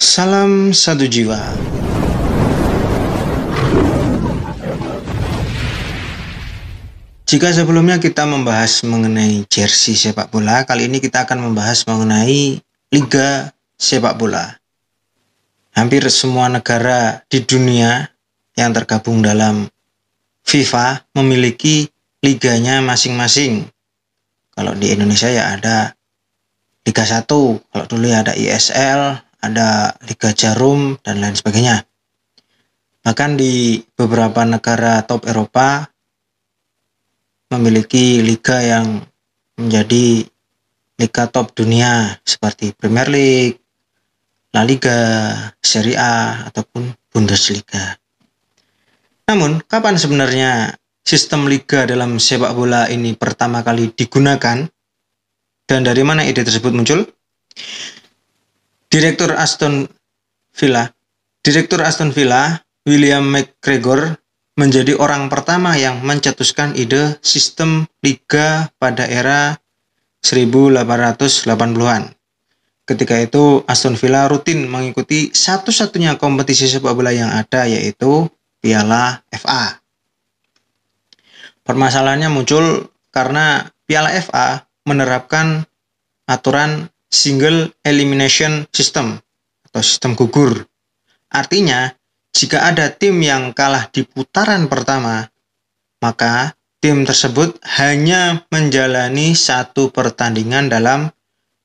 Salam satu jiwa. Jika sebelumnya kita membahas mengenai jersey sepak bola, kali ini kita akan membahas mengenai liga sepak bola. Hampir semua negara di dunia yang tergabung dalam FIFA memiliki liganya masing-masing. Kalau di Indonesia ya ada Liga 1, kalau dulu ya ada ISL, ada Liga Jarum dan lain sebagainya. Bahkan di beberapa negara top Eropa memiliki liga yang menjadi liga top dunia seperti Premier League, La Liga, Serie A, ataupun Bundesliga. Namun, kapan sebenarnya sistem liga dalam sepak bola ini pertama kali digunakan? Dan dari mana ide tersebut muncul? Direktur Aston Villa, Direktur Aston Villa, William McGregor menjadi orang pertama yang mencetuskan ide sistem liga pada era 1880-an. Ketika itu Aston Villa rutin mengikuti satu-satunya kompetisi sepak bola yang ada yaitu Piala FA. Permasalahannya muncul karena Piala FA menerapkan aturan single elimination system atau sistem gugur. Artinya, jika ada tim yang kalah di putaran pertama, maka tim tersebut hanya menjalani satu pertandingan dalam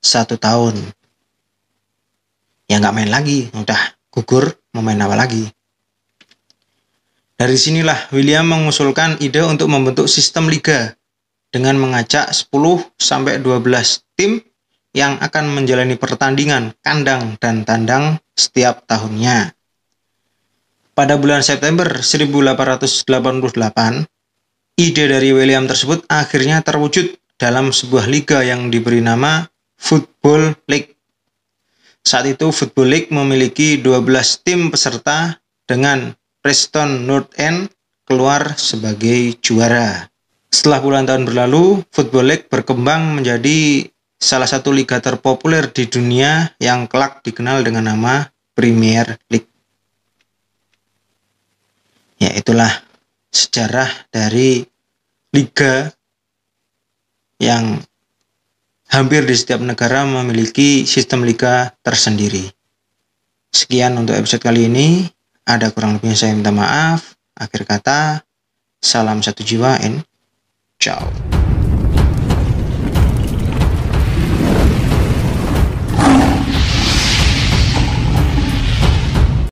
satu tahun. Ya nggak main lagi, udah gugur, mau main apa lagi. Dari sinilah William mengusulkan ide untuk membentuk sistem liga dengan mengajak 10 sampai 12 tim yang akan menjalani pertandingan kandang dan tandang setiap tahunnya. Pada bulan September 1888, ide dari William tersebut akhirnya terwujud dalam sebuah liga yang diberi nama Football League. Saat itu Football League memiliki 12 tim peserta dengan Preston North End keluar sebagai juara. Setelah bulan tahun berlalu, Football League berkembang menjadi salah satu liga terpopuler di dunia yang kelak dikenal dengan nama Premier League. Ya, itulah sejarah dari liga yang hampir di setiap negara memiliki sistem liga tersendiri. Sekian untuk episode kali ini. Ada kurang lebihnya saya minta maaf. Akhir kata, salam satu jiwa and ciao.